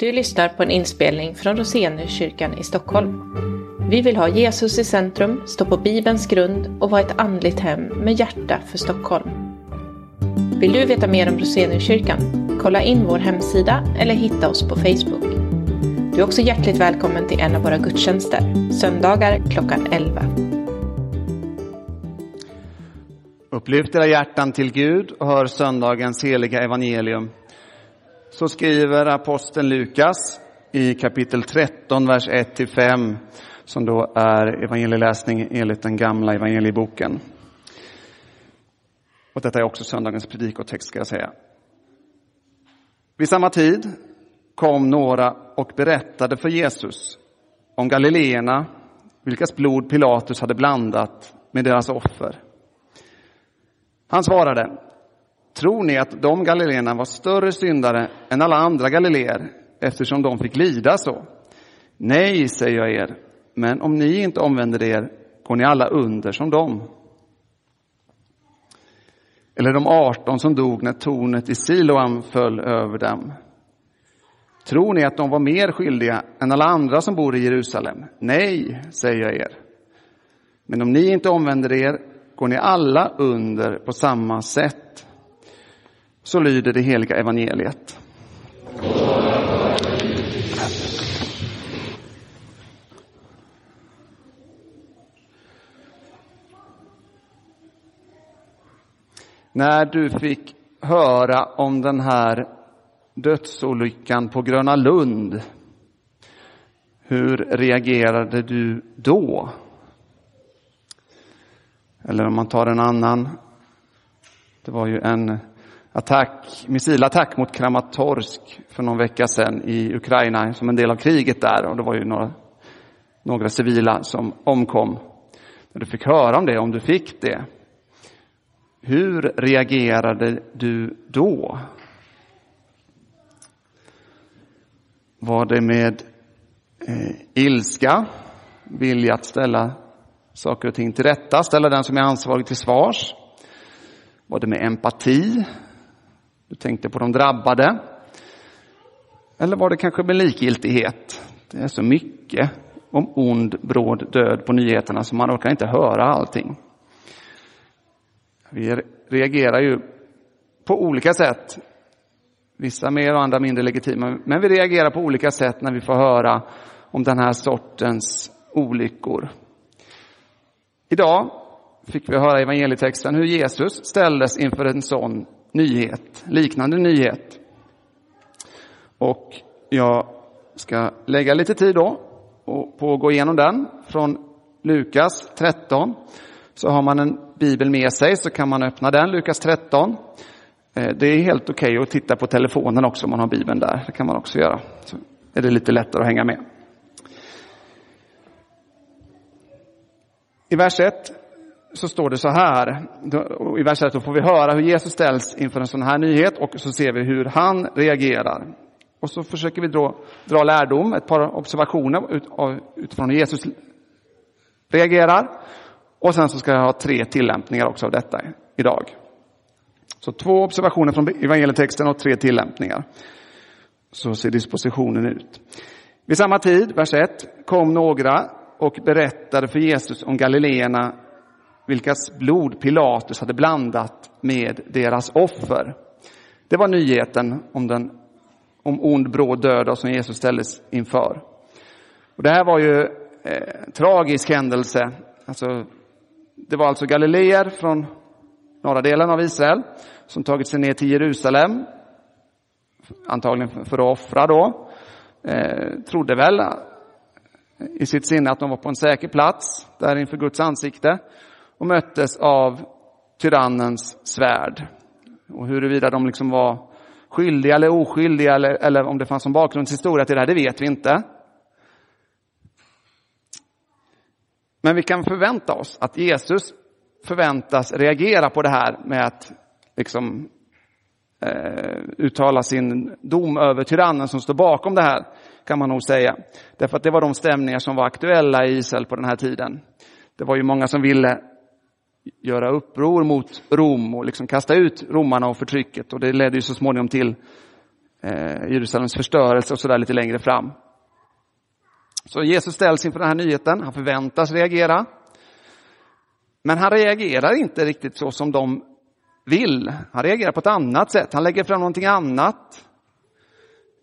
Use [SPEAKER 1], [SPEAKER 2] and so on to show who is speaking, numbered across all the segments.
[SPEAKER 1] Du lyssnar på en inspelning från Roseniuskyrkan i Stockholm. Vi vill ha Jesus i centrum, stå på Bibelns grund och vara ett andligt hem med hjärta för Stockholm. Vill du veta mer om Roseniuskyrkan? Kolla in vår hemsida eller hitta oss på Facebook. Du är också hjärtligt välkommen till en av våra gudstjänster, söndagar klockan 11.
[SPEAKER 2] Upplyft era hjärtan till Gud och hör söndagens heliga evangelium. Så skriver aposteln Lukas i kapitel 13, vers 1-5, som då är evangelieläsning enligt den gamla evangelieboken. Och detta är också söndagens predikotext, ska jag säga. Vid samma tid kom några och berättade för Jesus om galileerna, vilkas blod Pilatus hade blandat med deras offer. Han svarade, tror ni att de galileerna var större syndare än alla andra galileer eftersom de fick lida så? Nej, säger jag er, men om ni inte omvänder er går ni alla under som dem. Eller de arton som dog när tornet i Siloam föll över dem. Tror ni att de var mer skyldiga än alla andra som bor i Jerusalem? Nej, säger jag er. Men om ni inte omvänder er går ni alla under på samma sätt. Så lyder det heliga evangeliet. När du fick höra om den här dödsolyckan på Gröna Lund, hur reagerade du då? Eller om man tar en annan. Det var ju en attack, missilattack mot Kramatorsk för någon vecka sedan i Ukraina som en del av kriget där och det var ju några, några civila som omkom. När du fick höra om det, om du fick det, hur reagerade du då? Var det med eh, ilska, vilja att ställa saker och ting till rätta, ställa den som är ansvarig till svars? Var det med empati? Du tänkte på de drabbade? Eller var det kanske med likgiltighet? Det är så mycket om ond, bråd död på nyheterna så man orkar inte höra allting. Vi reagerar ju på olika sätt. Vissa mer och andra mindre legitima. Men vi reagerar på olika sätt när vi får höra om den här sortens olyckor. Idag fick vi höra i evangelietexten hur Jesus ställdes inför en sån nyhet, liknande nyhet. Och jag ska lägga lite tid då på att gå igenom den från Lukas 13. Så har man en bibel med sig så kan man öppna den, Lukas 13. Eh, det är helt okej okay att titta på telefonen också om man har bibeln där. Det kan man också göra. Så är det lite lättare att hänga med. I vers 1 så står det så här. I vers 1 får vi höra hur Jesus ställs inför en sån här nyhet och så ser vi hur han reagerar. Och så försöker vi dra, dra lärdom, ett par observationer ut, av, utifrån hur Jesus reagerar. Och sen så ska jag ha tre tillämpningar också av detta idag. Så två observationer från evangelietexten och tre tillämpningar. Så ser dispositionen ut. Vid samma tid, vers 1, kom några och berättade för Jesus om galileerna vilkas blod Pilatus hade blandat med deras offer. Det var nyheten om den om ond, bråd död som Jesus ställdes inför. Och det här var ju eh, tragisk händelse. Alltså, det var alltså galileer från norra delen av Israel som tagit sig ner till Jerusalem, antagligen för att offra då. Eh, trodde väl i sitt sinne att de var på en säker plats där inför Guds ansikte och möttes av tyrannens svärd. Och huruvida de liksom var skyldiga eller oskyldiga eller, eller om det fanns en bakgrundshistoria till det här, det vet vi inte. Men vi kan förvänta oss att Jesus förväntas reagera på det här med att liksom, eh, uttala sin dom över tyrannen som står bakom det här, kan man nog säga. Därför att det var de stämningar som var aktuella i Israel på den här tiden. Det var ju många som ville göra uppror mot Rom och liksom kasta ut romarna och förtrycket. Och det ledde ju så småningom till eh, Jerusalems förstörelse och sådär lite längre fram. Så Jesus ställs inför den här nyheten, han förväntas reagera. Men han reagerar inte riktigt så som de vill. Han reagerar på ett annat sätt. Han lägger fram någonting annat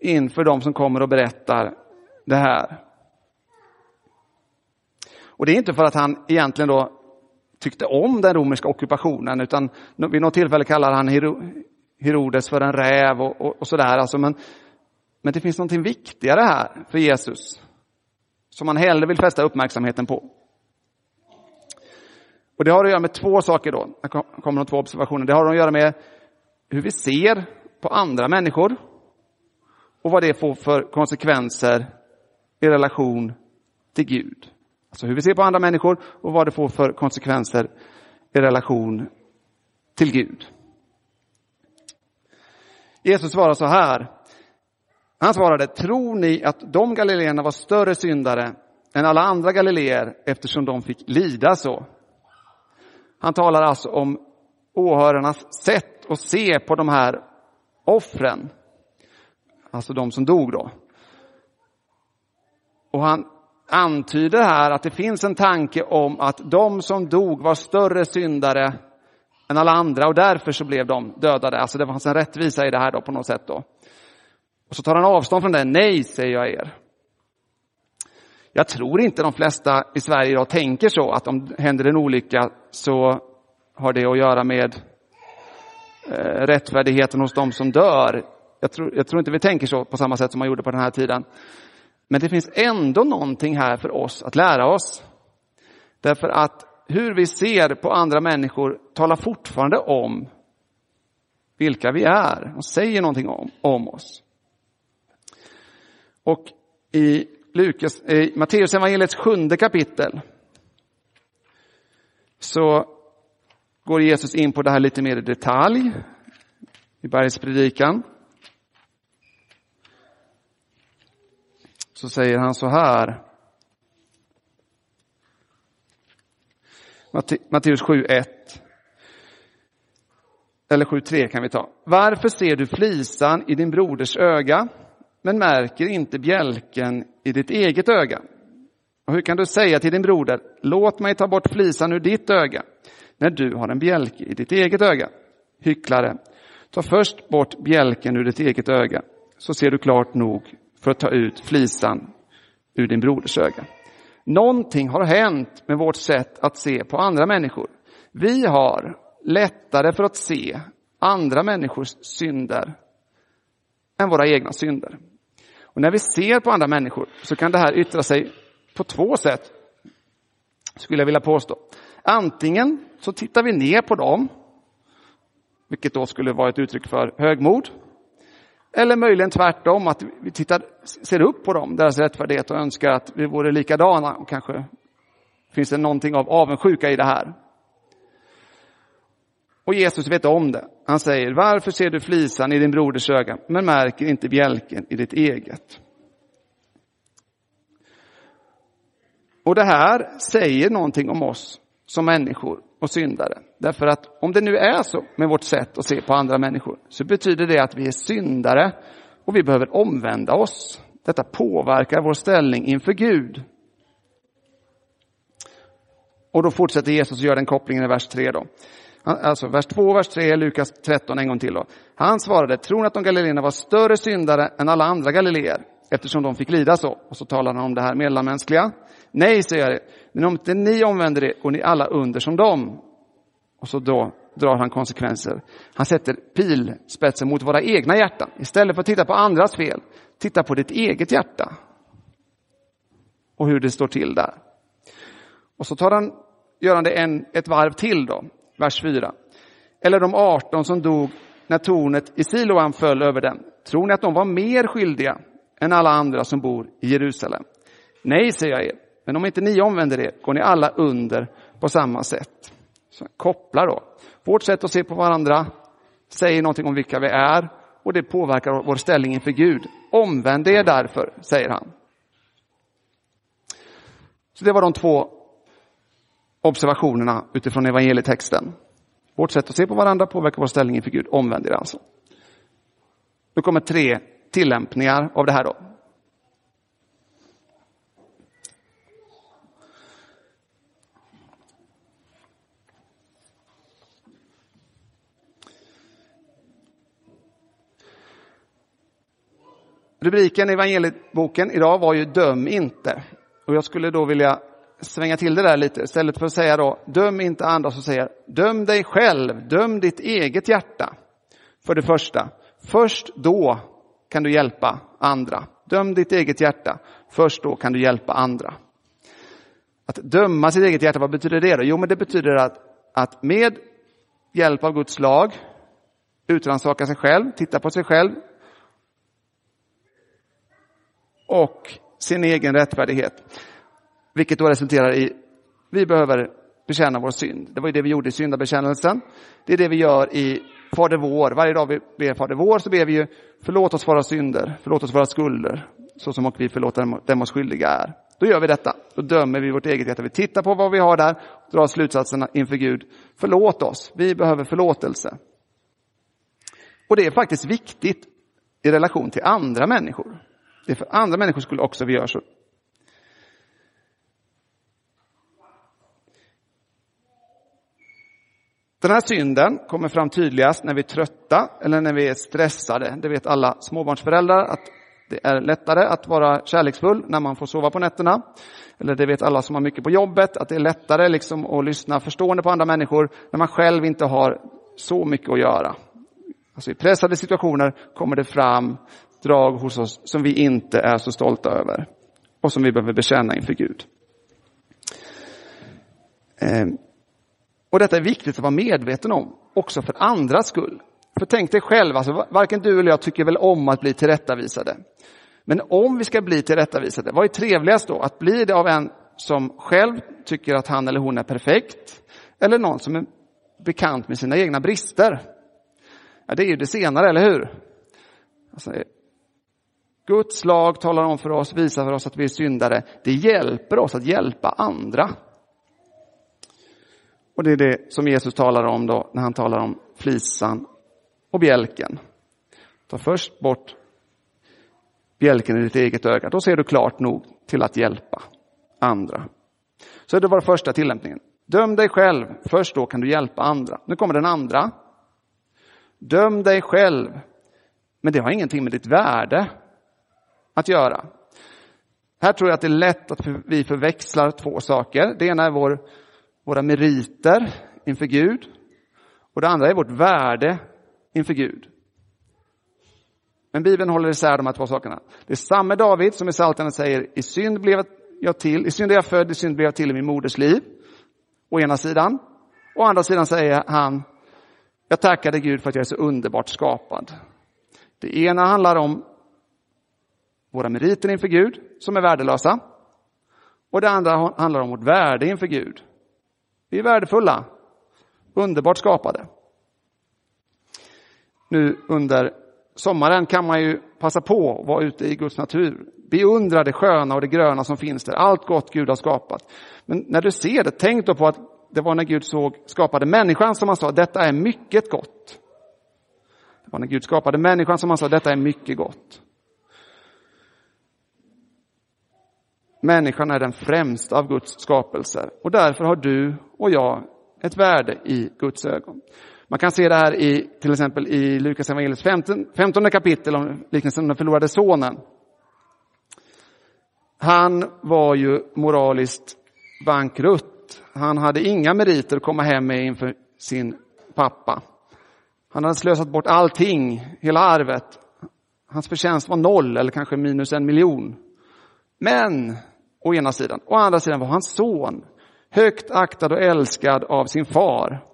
[SPEAKER 2] inför de som kommer och berättar det här. Och det är inte för att han egentligen då tyckte om den romerska ockupationen, utan vid något tillfälle kallar han Herodes för en räv och, och, och sådär. Alltså, men, men det finns någonting viktigare här för Jesus, som han hellre vill fästa uppmärksamheten på. Och det har att göra med två saker då. Här kommer de två observationer. Det har att göra med hur vi ser på andra människor och vad det får för konsekvenser i relation till Gud. Alltså hur vi ser på andra människor och vad det får för konsekvenser i relation till Gud. Jesus svarar så här. Han svarade, tror ni att de galileerna var större syndare än alla andra galileer eftersom de fick lida så? Han talar alltså om åhörarnas sätt att se på de här offren. Alltså de som dog då. Och han antyder här att det finns en tanke om att de som dog var större syndare än alla andra och därför så blev de dödade. Alltså det fanns en rättvisa i det här då på något sätt då. Och så tar han avstånd från det. Nej, säger jag er. Jag tror inte de flesta i Sverige idag tänker så att om det händer en olycka så har det att göra med eh, rättfärdigheten hos de som dör. Jag tror, jag tror inte vi tänker så på samma sätt som man gjorde på den här tiden. Men det finns ändå någonting här för oss att lära oss. Därför att hur vi ser på andra människor talar fortfarande om vilka vi är och säger någonting om, om oss. Och i Lukas, i Matteus evangeliets sjunde kapitel så går Jesus in på det här lite mer i detalj i bergspredikan. Så säger han så här. Matteus 7.1. Eller 7.3 kan vi ta. Varför ser du flisan i din broders öga men märker inte bjälken i ditt eget öga? Och hur kan du säga till din broder, låt mig ta bort flisan ur ditt öga, när du har en bjälke i ditt eget öga? Hycklare, ta först bort bjälken ur ditt eget öga, så ser du klart nog för att ta ut flisan ur din broders öga. Någonting har hänt med vårt sätt att se på andra människor. Vi har lättare för att se andra människors synder än våra egna synder. Och när vi ser på andra människor så kan det här yttra sig på två sätt, skulle jag vilja påstå. Antingen så tittar vi ner på dem, vilket då skulle vara ett uttryck för högmod. Eller möjligen tvärtom, att vi tittar, ser upp på dem, deras rättfärdighet och önskar att vi vore likadana. Och kanske finns det någonting av avundsjuka i det här. Och Jesus vet om det. Han säger, varför ser du flisan i din broders öga, men märker inte bjälken i ditt eget? Och det här säger någonting om oss som människor och syndare. Därför att om det nu är så med vårt sätt att se på andra människor så betyder det att vi är syndare och vi behöver omvända oss. Detta påverkar vår ställning inför Gud. Och då fortsätter Jesus att göra den kopplingen i vers 3 då. Alltså vers 2 och vers 3, Lukas 13 en gång till då. Han svarade, tror ni att de galileerna var större syndare än alla andra galileer eftersom de fick lida så? Och så talar han om det här mellanmänskliga. Nej, säger jag, men om inte ni omvänder er går ni alla under som dem. Och så då drar han konsekvenser. Han sätter pilspetsen mot våra egna hjärtan. Istället för att titta på andras fel, titta på ditt eget hjärta. Och hur det står till där. Och så tar han, gör han det en, ett varv till då, vers 4. Eller de 18 som dog när tornet i Siloam föll över dem. Tror ni att de var mer skyldiga än alla andra som bor i Jerusalem? Nej, säger jag er. Men om inte ni omvänder er går ni alla under på samma sätt. Så koppla då. Vårt sätt att se på varandra säger någonting om vilka vi är och det påverkar vår ställning inför Gud. Omvänd er därför, säger han. Så det var de två observationerna utifrån evangelietexten. Vårt sätt att se på varandra påverkar vår ställning inför Gud. Omvänd er alltså. Nu kommer tre tillämpningar av det här då. Rubriken i evangelieboken idag var ju Döm inte. Och jag skulle då vilja svänga till det där lite. Istället för att säga då, döm inte andra, så säger döm dig själv, döm ditt eget hjärta. För det första, först då kan du hjälpa andra. Döm ditt eget hjärta, först då kan du hjälpa andra. Att döma sitt eget hjärta, vad betyder det då? Jo, men det betyder att, att med hjälp av Guds lag utrannsaka sig själv, titta på sig själv, och sin egen rättfärdighet. Vilket då resulterar i, vi behöver bekänna vår synd. Det var ju det vi gjorde i syndabekännelsen. Det är det vi gör i Fader vår. Varje dag vi ber Fader vår så ber vi ju, förlåt oss våra synder, förlåt oss våra skulder, så som och vi förlåter dem oss skyldiga är. Då gör vi detta. Då dömer vi vårt eget hjärta. Vi tittar på vad vi har där, och drar slutsatserna inför Gud. Förlåt oss. Vi behöver förlåtelse. Och det är faktiskt viktigt i relation till andra människor. Det är för andra människors skull också vi gör så. Den här synden kommer fram tydligast när vi är trötta eller när vi är stressade. Det vet alla småbarnsföräldrar att det är lättare att vara kärleksfull när man får sova på nätterna. Eller det vet alla som har mycket på jobbet, att det är lättare liksom att lyssna förstående på andra människor när man själv inte har så mycket att göra. Alltså I pressade situationer kommer det fram drag hos oss som vi inte är så stolta över och som vi behöver bekänna inför Gud. Ehm, och detta är viktigt att vara medveten om, också för andras skull. För tänk dig själv, alltså, varken du eller jag tycker väl om att bli tillrättavisade. Men om vi ska bli tillrättavisade, vad är trevligast då? Att bli det av en som själv tycker att han eller hon är perfekt, eller någon som är bekant med sina egna brister? Ja, det är ju det senare, eller hur? Alltså, Guds lag talar om för oss, visar för oss att vi är syndare. Det hjälper oss att hjälpa andra. Och det är det som Jesus talar om då när han talar om flisan och bjälken. Ta först bort bjälken i ditt eget öga, då ser du klart nog till att hjälpa andra. Så det var första tillämpningen. Döm dig själv, först då kan du hjälpa andra. Nu kommer den andra. Döm dig själv, men det har ingenting med ditt värde att göra. Här tror jag att det är lätt att vi förväxlar två saker. Det ena är vår, våra meriter inför Gud och det andra är vårt värde inför Gud. Men Bibeln håller isär de här två sakerna. Det är samme David som i Psaltaren säger, i synd blev jag till, i synd är jag född, i synd blev jag till i min moders liv. Å ena sidan. Å andra sidan säger han, jag tackade Gud för att jag är så underbart skapad. Det ena handlar om våra meriter inför Gud, som är värdelösa. Och det andra handlar om vårt värde inför Gud. Vi är värdefulla, underbart skapade. Nu under sommaren kan man ju passa på att vara ute i Guds natur. Beundra det sköna och det gröna som finns där, allt gott Gud har skapat. Men när du ser det, tänk då på att det var när Gud såg, skapade människan som han sa, detta är mycket gott. Det var när Gud skapade människan som han sa, detta är mycket gott. Människan är den främsta av Guds skapelser och därför har du och jag ett värde i Guds ögon. Man kan se det här i till exempel i Lukas evangeliets 15, 15 kapitel om liknelsen om den förlorade sonen. Han var ju moraliskt bankrutt. Han hade inga meriter att komma hem med inför sin pappa. Han hade slösat bort allting, hela arvet. Hans förtjänst var noll eller kanske minus en miljon. Men, å ena sidan, å andra sidan var hans son högt aktad och älskad av sin far.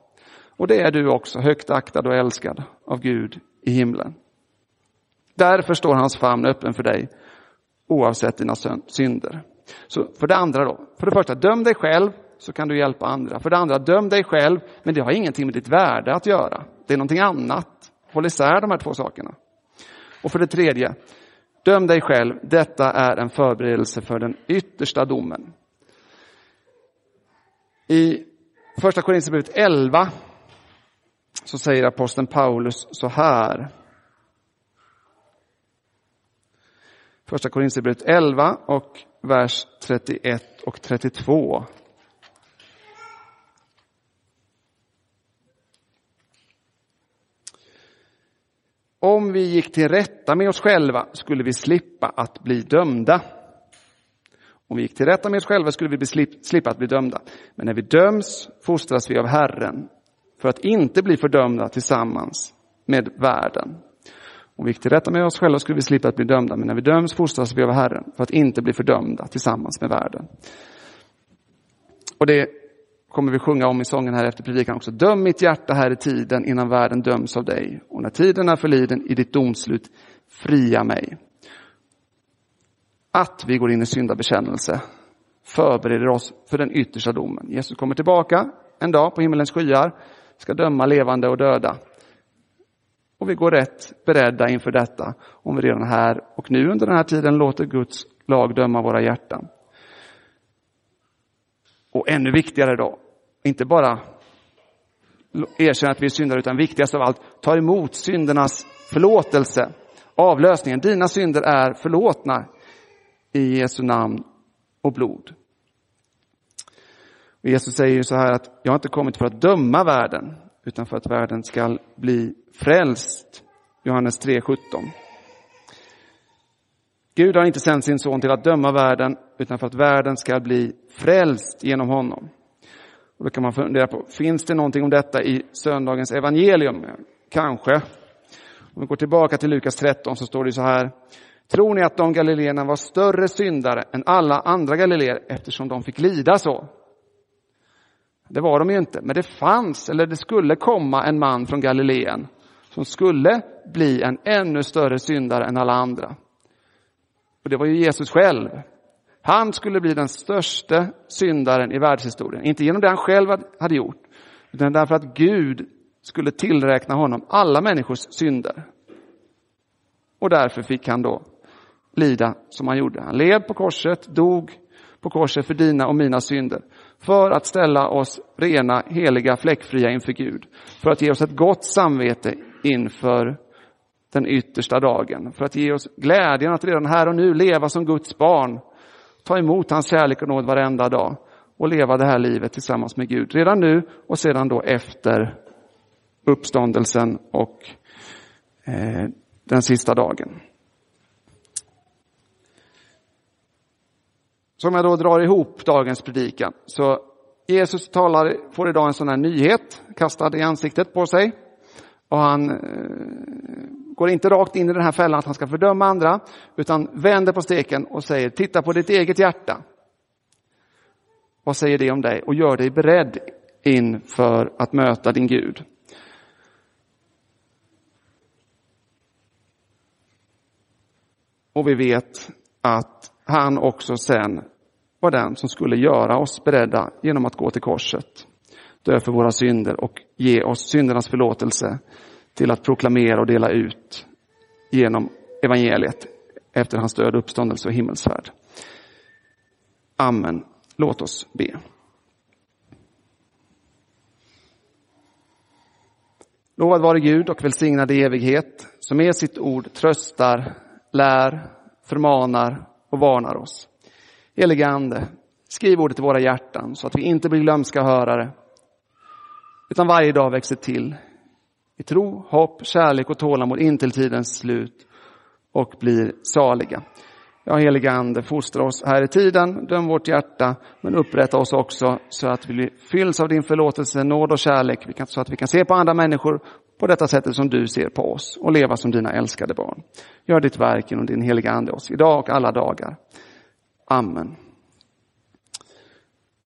[SPEAKER 2] Och det är du också, högt aktad och älskad av Gud i himlen. Därför står hans famn öppen för dig oavsett dina synder. Så för det andra då, för det första, döm dig själv så kan du hjälpa andra. För det andra, döm dig själv, men det har ingenting med ditt värde att göra. Det är någonting annat. Håll isär de här två sakerna. Och för det tredje, Döm dig själv, detta är en förberedelse för den yttersta domen. I första Korinthierbrevet 11 så säger aposteln Paulus så här. Första Korinthierbrevet 11 och vers 31 och 32. Om vi gick till rätta med oss själva skulle vi slippa att bli dömda. Om vi gick till rätta med oss själva skulle vi bli slippa att bli dömda. Men när vi döms fostras vi av Herren för att inte bli fördömda tillsammans med världen. Om vi gick till rätta med oss själva skulle vi slippa att bli dömda, men när vi döms fostras vi av Herren för att inte bli fördömda tillsammans med världen. Och det kommer vi sjunga om i sången här efter predikan också. Döm mitt hjärta här i tiden innan världen döms av dig. Och när tiden är förliden i ditt domslut, fria mig. Att vi går in i syndabekännelse förbereder oss för den yttersta domen. Jesus kommer tillbaka en dag på himmelens skyar, ska döma levande och döda. Och vi går rätt beredda inför detta om vi redan här och nu under den här tiden låter Guds lag döma våra hjärtan. Och ännu viktigare då, inte bara erkänna att vi är syndare, utan viktigast av allt, ta emot syndernas förlåtelse, avlösningen. Dina synder är förlåtna i Jesu namn och blod. Och Jesus säger ju så här att jag har inte kommit för att döma världen, utan för att världen ska bli frälst. Johannes 3.17. Gud har inte sänt sin son till att döma världen, utan för att världen ska bli frälst genom honom. Och då kan man fundera på, finns det någonting om detta i söndagens evangelium? Kanske. Om vi går tillbaka till Lukas 13 så står det så här. Tror ni att de galileerna var större syndare än alla andra galileer eftersom de fick lida så? Det var de ju inte, men det fanns, eller det skulle komma en man från Galileen som skulle bli en ännu större syndare än alla andra. Och det var ju Jesus själv. Han skulle bli den största syndaren i världshistorien. Inte genom det han själv hade gjort, utan därför att Gud skulle tillräkna honom alla människors synder. Och därför fick han då lida som han gjorde. Han led på korset, dog på korset för dina och mina synder. För att ställa oss rena, heliga, fläckfria inför Gud. För att ge oss ett gott samvete inför den yttersta dagen. För att ge oss glädjen att redan här och nu leva som Guds barn. Ta emot hans kärlek och nåd varenda dag. Och leva det här livet tillsammans med Gud. Redan nu och sedan då efter uppståndelsen och eh, den sista dagen. Så om jag då drar ihop dagens predikan. Så Jesus talar, får idag en sån här nyhet kastad i ansiktet på sig. Och han eh, går inte rakt in i den här fällan att han ska fördöma andra, utan vänder på steken och säger, titta på ditt eget hjärta. Vad säger det om dig? Och gör dig beredd inför att möta din Gud. Och vi vet att han också sen var den som skulle göra oss beredda genom att gå till korset, dö för våra synder och ge oss syndernas förlåtelse till att proklamera och dela ut genom evangeliet efter hans död, uppståndelse och himmelsfärd. Amen. Låt oss be. Lovad vare Gud och välsignad i evighet, som med sitt ord tröstar, lär, förmanar och varnar oss. Helige Ande, skriv ordet i våra hjärtan så att vi inte blir glömska hörare, utan varje dag växer till i tro, hopp, kärlek och tålamod in till tidens slut och blir saliga. Ja, heliga Ande, fostra oss här i tiden, döm vårt hjärta, men upprätta oss också så att vi fylls av din förlåtelse, nåd och kärlek, så att vi kan se på andra människor på detta sättet som du ser på oss och leva som dina älskade barn. Gör ditt verk genom din heliga Ande oss idag och alla dagar. Amen.